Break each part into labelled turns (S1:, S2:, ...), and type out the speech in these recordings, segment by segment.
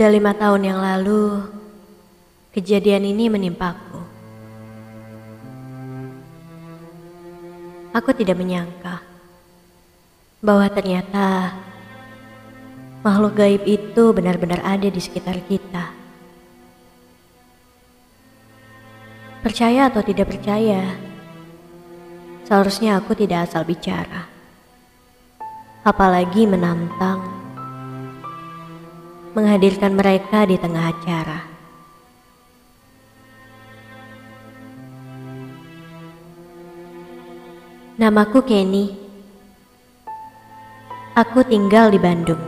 S1: Sudah lima tahun yang lalu, kejadian ini menimpaku. Aku tidak menyangka bahwa ternyata makhluk gaib itu benar-benar ada di sekitar kita. Percaya atau tidak percaya, seharusnya aku tidak asal bicara, apalagi menantang menghadirkan mereka di tengah acara. Namaku Kenny. Aku tinggal di Bandung.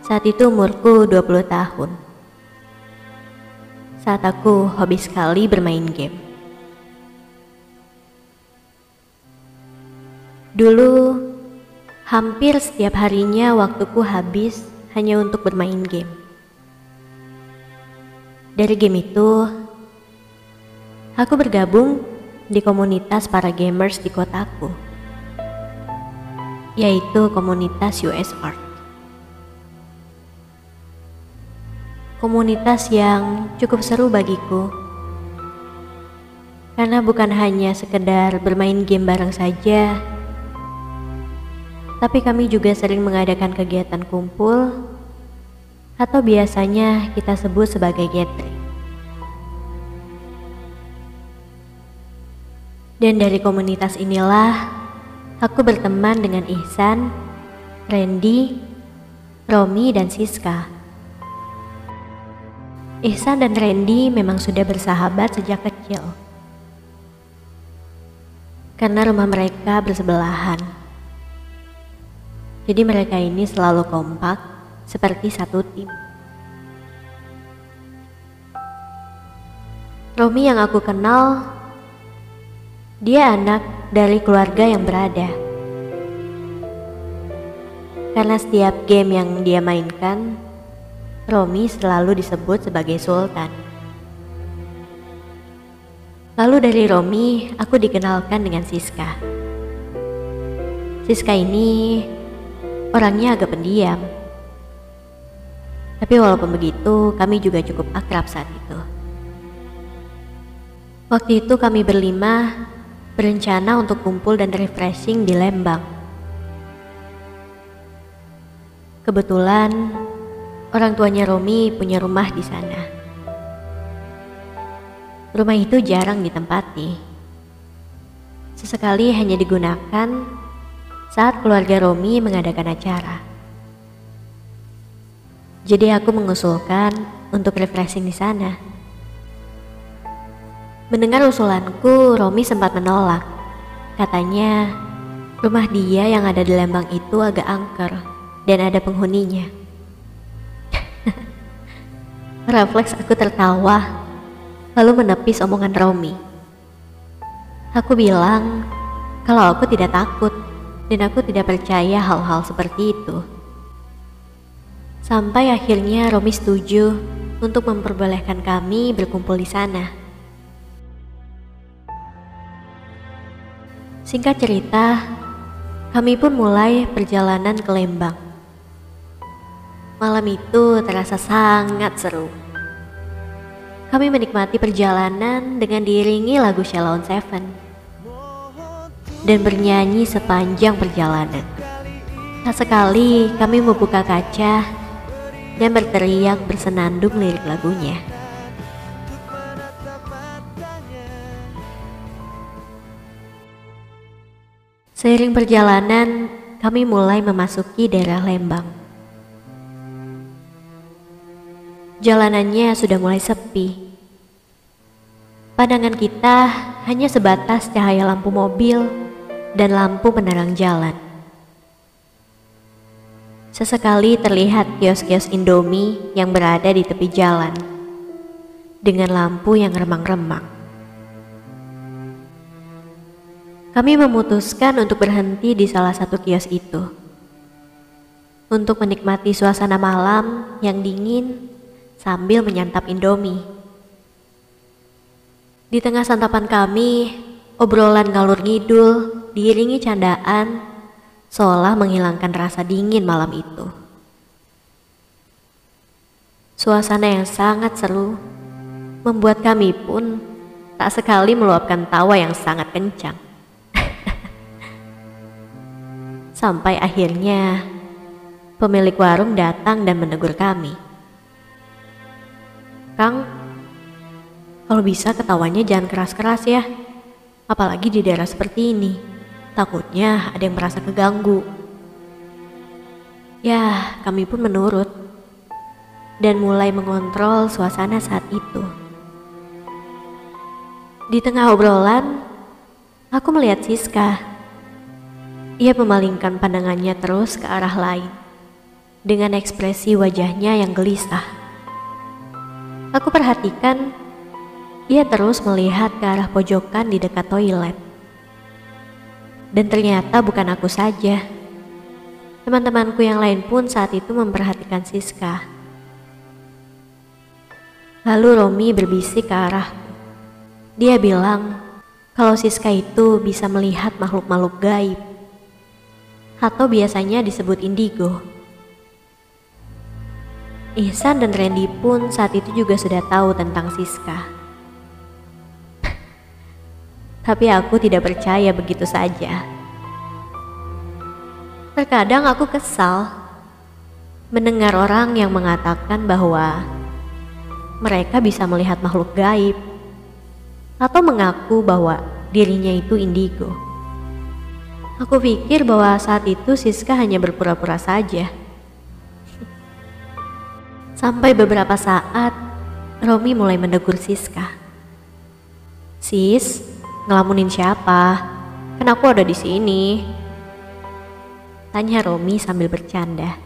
S1: Saat itu umurku 20 tahun. Saat aku hobi sekali bermain game. Dulu hampir setiap harinya waktuku habis hanya untuk bermain game. Dari game itu, aku bergabung di komunitas para gamers di kotaku, yaitu komunitas US Art. Komunitas yang cukup seru bagiku, karena bukan hanya sekedar bermain game bareng saja, tapi kami juga sering mengadakan kegiatan kumpul atau biasanya kita sebut sebagai gathering. Dan dari komunitas inilah aku berteman dengan Ihsan, Randy, Romi, dan Siska. Ihsan dan Randy memang sudah bersahabat sejak kecil. Karena rumah mereka bersebelahan. Jadi mereka ini selalu kompak seperti satu tim. Romi yang aku kenal dia anak dari keluarga yang berada. Karena setiap game yang dia mainkan, Romi selalu disebut sebagai Sultan. Lalu dari Romi, aku dikenalkan dengan Siska. Siska ini orangnya agak pendiam. Tapi walaupun begitu, kami juga cukup akrab saat itu. Waktu itu kami berlima berencana untuk kumpul dan refreshing di Lembang. Kebetulan orang tuanya Romi punya rumah di sana. Rumah itu jarang ditempati. Sesekali hanya digunakan saat keluarga Romi mengadakan acara. Jadi aku mengusulkan untuk refreshing di sana. Mendengar usulanku, Romi sempat menolak. Katanya, rumah dia yang ada di Lembang itu agak angker dan ada penghuninya. Refleks aku tertawa, lalu menepis omongan Romi. Aku bilang kalau aku tidak takut dan aku tidak percaya hal-hal seperti itu. Sampai akhirnya Romi setuju untuk memperbolehkan kami berkumpul di sana. Singkat cerita, kami pun mulai perjalanan ke Lembang. Malam itu terasa sangat seru. Kami menikmati perjalanan dengan diiringi lagu Shalom Seven dan bernyanyi sepanjang perjalanan. Tak sekali kami membuka kaca dan berteriak bersenandung lirik lagunya. Seiring perjalanan, kami mulai memasuki daerah Lembang. Jalanannya sudah mulai sepi. Pandangan kita hanya sebatas cahaya lampu mobil dan lampu penerang jalan. Sesekali terlihat kios-kios Indomie yang berada di tepi jalan dengan lampu yang remang-remang. Kami memutuskan untuk berhenti di salah satu kios itu. Untuk menikmati suasana malam yang dingin sambil menyantap Indomie. Di tengah santapan kami, obrolan ngalur ngidul diiringi candaan seolah menghilangkan rasa dingin malam itu. Suasana yang sangat seru membuat kami pun tak sekali meluapkan tawa yang sangat kencang. Sampai akhirnya pemilik warung datang dan menegur kami. Kang, kalau bisa ketawanya jangan keras-keras ya. Apalagi di daerah seperti ini. Takutnya ada yang merasa keganggu. Ya, kami pun menurut dan mulai mengontrol suasana saat itu. Di tengah obrolan, aku melihat Siska. Ia memalingkan pandangannya terus ke arah lain dengan ekspresi wajahnya yang gelisah. Aku perhatikan ia terus melihat ke arah pojokan di dekat toilet. Dan ternyata bukan aku saja. Teman-temanku yang lain pun saat itu memperhatikan Siska. Lalu Romi berbisik ke arahku. Dia bilang kalau Siska itu bisa melihat makhluk-makhluk gaib atau biasanya disebut indigo. Ihsan dan Randy pun saat itu juga sudah tahu tentang Siska. Tapi aku tidak percaya begitu saja. Terkadang aku kesal mendengar orang yang mengatakan bahwa mereka bisa melihat makhluk gaib atau mengaku bahwa dirinya itu indigo. Aku pikir bahwa saat itu Siska hanya berpura-pura saja. Sampai beberapa saat, Romi mulai menegur Siska. Sis, ngelamunin siapa? Kan aku ada di sini. Tanya Romi sambil bercanda.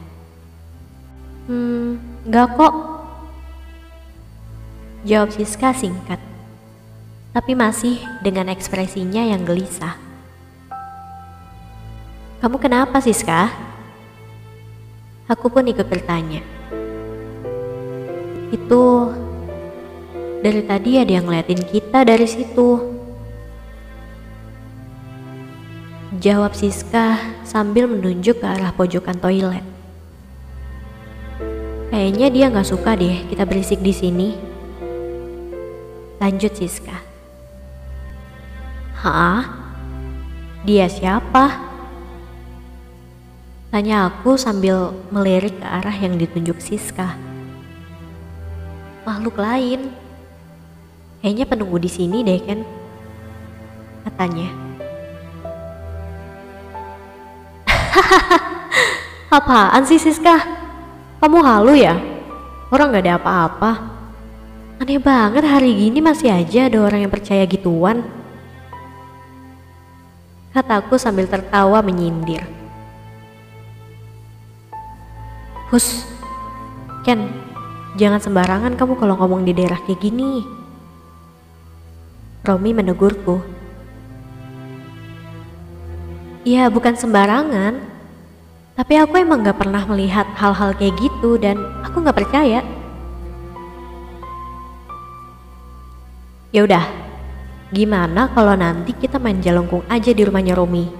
S1: Hmm, enggak kok. Jawab Siska singkat, tapi masih dengan ekspresinya yang gelisah. Kamu kenapa Siska? Aku pun ikut bertanya. Itu dari tadi ada yang ngeliatin kita dari situ. Jawab Siska sambil menunjuk ke arah pojokan toilet. Kayaknya dia nggak suka deh kita berisik di sini. Lanjut Siska. Hah? Dia siapa? Tanya aku sambil melirik ke arah yang ditunjuk Siska. Makhluk lain. Kayaknya penunggu di sini deh, Ken. Katanya. Apaan sih Siska? Kamu halu ya? Orang gak ada apa-apa. Aneh banget hari gini masih aja ada orang yang percaya gituan. Kataku sambil tertawa menyindir. Hus, Ken, jangan sembarangan kamu kalau ngomong di daerah kayak gini. Romi menegurku. Ya bukan sembarangan, tapi aku emang gak pernah melihat hal-hal kayak gitu dan aku gak percaya. Ya udah, gimana kalau nanti kita main jalongkung aja di rumahnya Romi,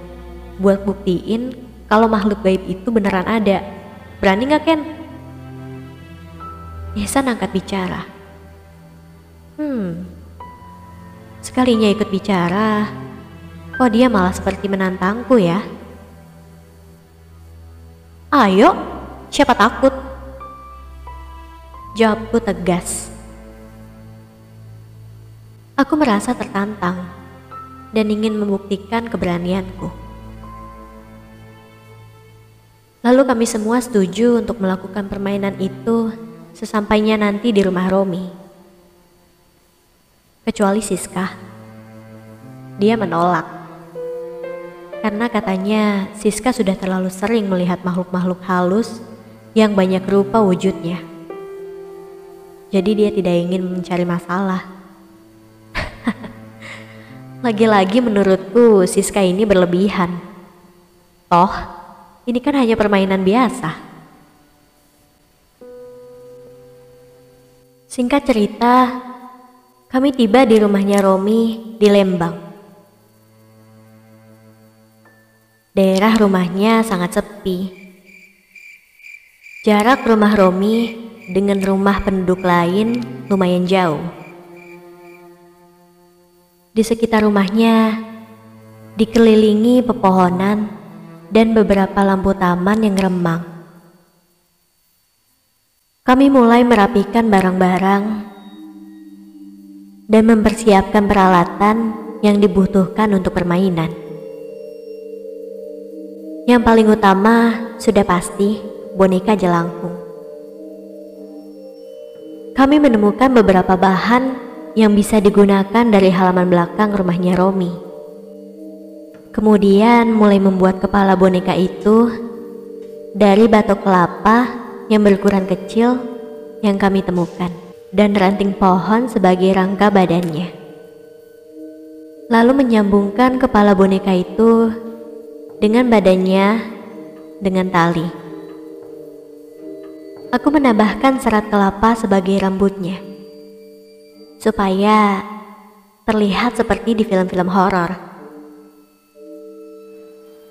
S1: buat buktiin kalau makhluk gaib itu beneran ada. Berani gak Ken? Ihsan angkat bicara. Hmm, sekalinya ikut bicara, kok dia malah seperti menantangku ya? Ayo, siapa takut? Jawabku tegas. Aku merasa tertantang dan ingin membuktikan keberanianku. Lalu kami semua setuju untuk melakukan permainan itu sesampainya nanti di rumah Romi. Kecuali Siska. Dia menolak. Karena katanya Siska sudah terlalu sering melihat makhluk-makhluk halus yang banyak rupa wujudnya. Jadi dia tidak ingin mencari masalah. Lagi-lagi menurutku Siska ini berlebihan. Toh, ini kan hanya permainan biasa. Singkat cerita, kami tiba di rumahnya Romi di Lembang. Daerah rumahnya sangat sepi. Jarak rumah Romi dengan rumah penduduk lain lumayan jauh. Di sekitar rumahnya dikelilingi pepohonan dan beberapa lampu taman yang remang. Kami mulai merapikan barang-barang dan mempersiapkan peralatan yang dibutuhkan untuk permainan. Yang paling utama sudah pasti boneka jelangkung. Kami menemukan beberapa bahan yang bisa digunakan dari halaman belakang rumahnya Romi. Kemudian mulai membuat kepala boneka itu dari batok kelapa yang berukuran kecil yang kami temukan dan ranting pohon sebagai rangka badannya. Lalu menyambungkan kepala boneka itu dengan badannya dengan tali. Aku menambahkan serat kelapa sebagai rambutnya, supaya terlihat seperti di film-film horor.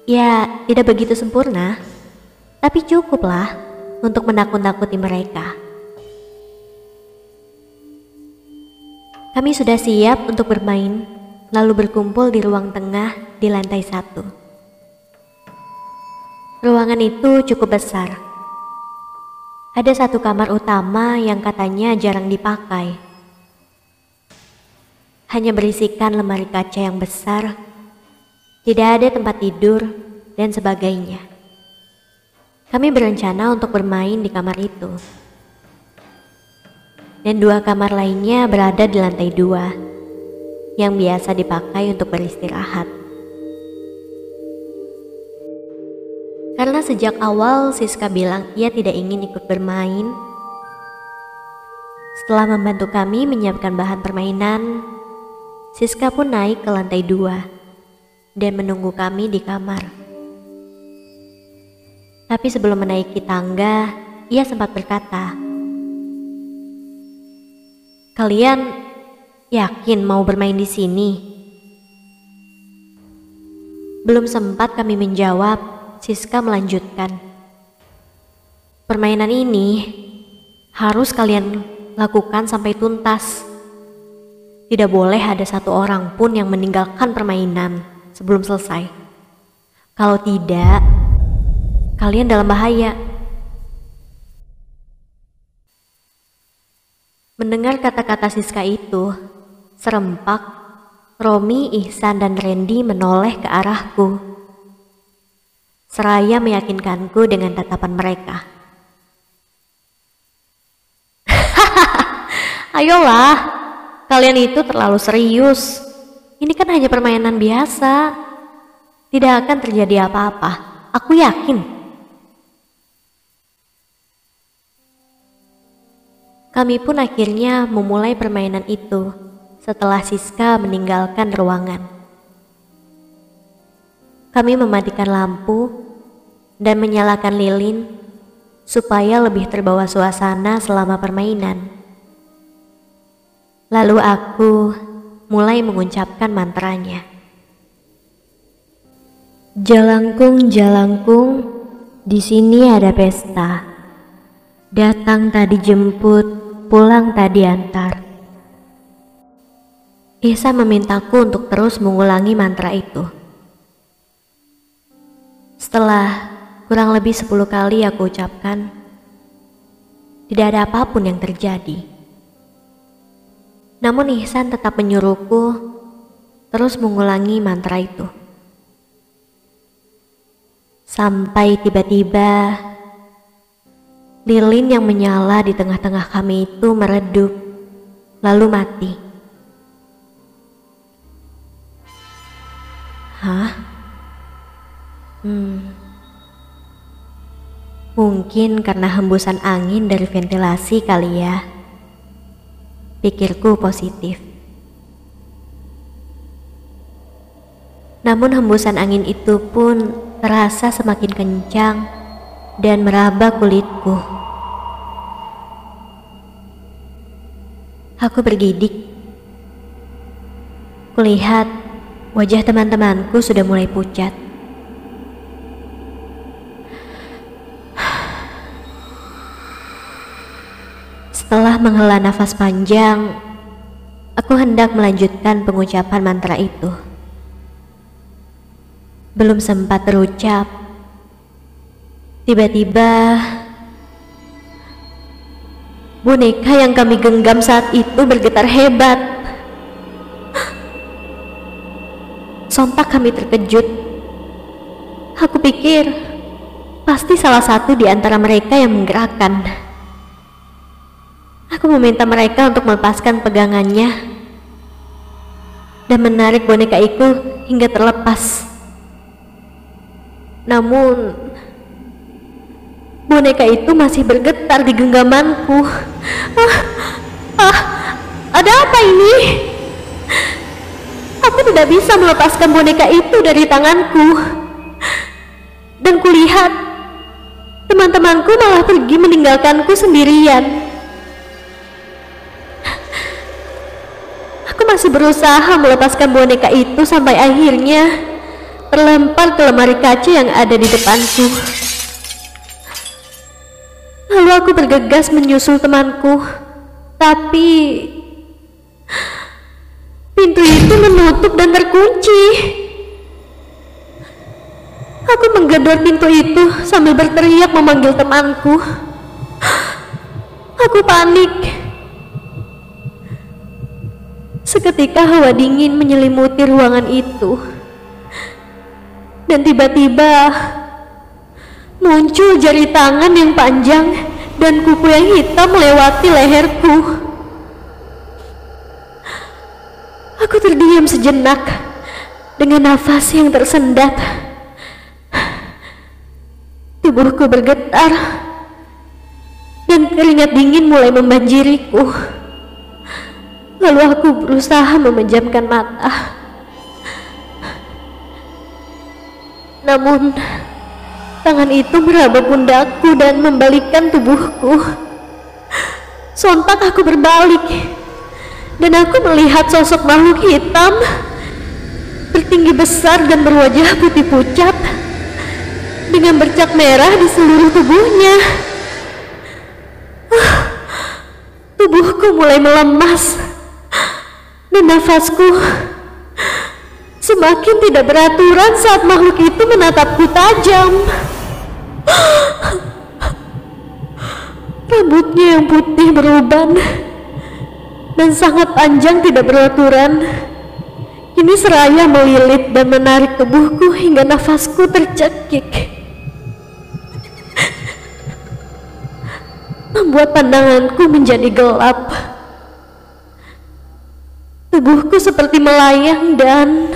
S1: Ya, tidak begitu sempurna, tapi cukuplah untuk menakut-nakuti mereka. Kami sudah siap untuk bermain, lalu berkumpul di ruang tengah di lantai satu. Ruangan itu cukup besar ada satu kamar utama yang katanya jarang dipakai. Hanya berisikan lemari kaca yang besar, tidak ada tempat tidur, dan sebagainya. Kami berencana untuk bermain di kamar itu. Dan dua kamar lainnya berada di lantai dua, yang biasa dipakai untuk beristirahat. Karena sejak awal Siska bilang ia tidak ingin ikut bermain. Setelah membantu kami menyiapkan bahan permainan, Siska pun naik ke lantai dua dan menunggu kami di kamar. Tapi sebelum menaiki tangga, ia sempat berkata, "Kalian yakin mau bermain di sini?" Belum sempat kami menjawab, Siska melanjutkan. Permainan ini harus kalian lakukan sampai tuntas. Tidak boleh ada satu orang pun yang meninggalkan permainan sebelum selesai. Kalau tidak, kalian dalam bahaya. Mendengar kata-kata Siska itu, serempak, Romi, Ihsan, dan Randy menoleh ke arahku seraya meyakinkanku dengan tatapan mereka. Ayolah, kalian itu terlalu serius. Ini kan hanya permainan biasa. Tidak akan terjadi apa-apa. Aku yakin. Kami pun akhirnya memulai permainan itu setelah Siska meninggalkan ruangan. Kami mematikan lampu dan menyalakan lilin supaya lebih terbawa suasana selama permainan. Lalu aku mulai mengucapkan mantranya. Jalangkung, jalangkung, di sini ada pesta. Datang tadi jemput, pulang tadi antar. Isa memintaku untuk terus mengulangi mantra itu. Setelah kurang lebih sepuluh kali aku ucapkan, tidak ada apa pun yang terjadi. Namun Ihsan tetap menyuruhku terus mengulangi mantra itu. Sampai tiba-tiba lilin yang menyala di tengah-tengah kami itu meredup, lalu mati. Hah? Hmm. Mungkin karena hembusan angin dari ventilasi kali ya. Pikirku positif. Namun hembusan angin itu pun terasa semakin kencang dan meraba kulitku. Aku bergidik. Kulihat wajah teman-temanku sudah mulai pucat. Setelah menghela nafas panjang, aku hendak melanjutkan pengucapan mantra itu. Belum sempat terucap, tiba-tiba boneka yang kami genggam saat itu bergetar hebat. Sontak kami terkejut. Aku pikir pasti salah satu di antara mereka yang menggerakkan. Aku meminta mereka untuk melepaskan pegangannya dan menarik boneka itu hingga terlepas. Namun, boneka itu masih bergetar di genggamanku. Ah, ah, ada apa ini? Aku tidak bisa melepaskan boneka itu dari tanganku. Dan kulihat teman-temanku malah pergi meninggalkanku sendirian. Aku masih berusaha melepaskan boneka itu sampai akhirnya terlempar ke lemari kaca yang ada di depanku. Lalu aku bergegas menyusul temanku, tapi pintu itu menutup dan terkunci. Aku menggedor pintu itu sambil berteriak memanggil temanku. Aku panik Seketika hawa dingin menyelimuti ruangan itu. Dan tiba-tiba muncul jari tangan yang panjang dan kuku yang hitam melewati leherku. Aku terdiam sejenak dengan nafas yang tersendat. Tubuhku bergetar dan keringat dingin mulai membanjiriku. Lalu aku berusaha memejamkan mata. Namun, tangan itu meraba pundakku dan membalikkan tubuhku. Sontak aku berbalik, dan aku melihat sosok makhluk hitam bertinggi besar dan berwajah putih pucat dengan bercak merah di seluruh tubuhnya. Uh, tubuhku mulai melemas dan nafasku semakin tidak beraturan saat makhluk itu menatapku tajam. Rambutnya yang putih beruban dan sangat panjang tidak beraturan. Kini seraya melilit dan menarik tubuhku hingga nafasku tercekik. Membuat pandanganku menjadi gelap. Tubuhku seperti melayang dan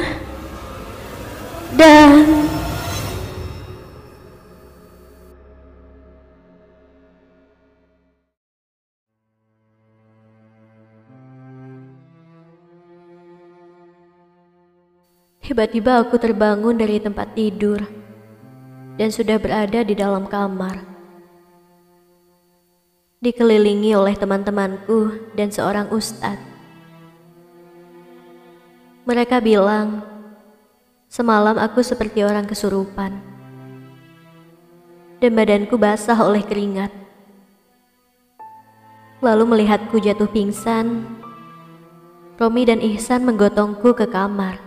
S1: dan Tiba-tiba aku terbangun dari tempat tidur dan sudah berada di dalam kamar. Dikelilingi oleh teman-temanku dan seorang ustadz. Mereka bilang, semalam aku seperti orang kesurupan. Dan badanku basah oleh keringat. Lalu melihatku jatuh pingsan, Romi dan Ihsan menggotongku ke kamar.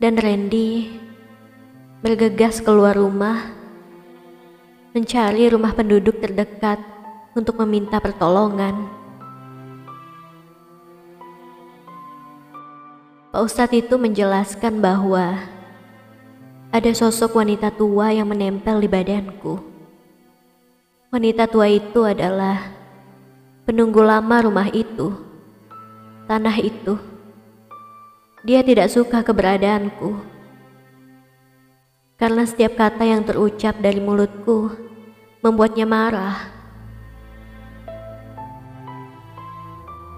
S1: Dan Randy bergegas keluar rumah, mencari rumah penduduk terdekat untuk meminta pertolongan. Pak Ustadz itu menjelaskan bahwa ada sosok wanita tua yang menempel di badanku. Wanita tua itu adalah penunggu lama rumah itu, tanah itu. Dia tidak suka keberadaanku. Karena setiap kata yang terucap dari mulutku membuatnya marah.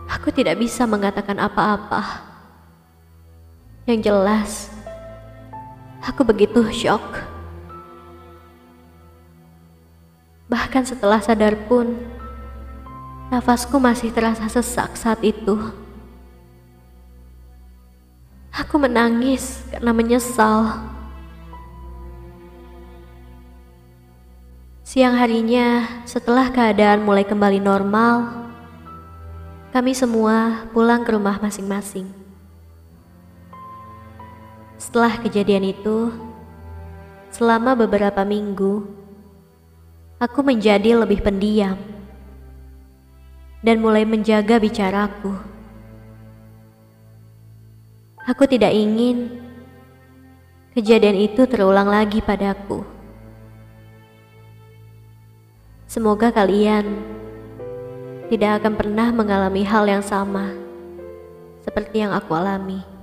S1: Aku tidak bisa mengatakan apa-apa. Yang jelas, aku begitu shock. Bahkan setelah sadar pun, nafasku masih terasa sesak saat itu. Aku menangis karena menyesal. Siang harinya, setelah keadaan mulai kembali normal, kami semua pulang ke rumah masing-masing. Setelah kejadian itu, selama beberapa minggu, aku menjadi lebih pendiam dan mulai menjaga bicaraku. Aku tidak ingin kejadian itu terulang lagi padaku. Semoga kalian tidak akan pernah mengalami hal yang sama seperti yang aku alami.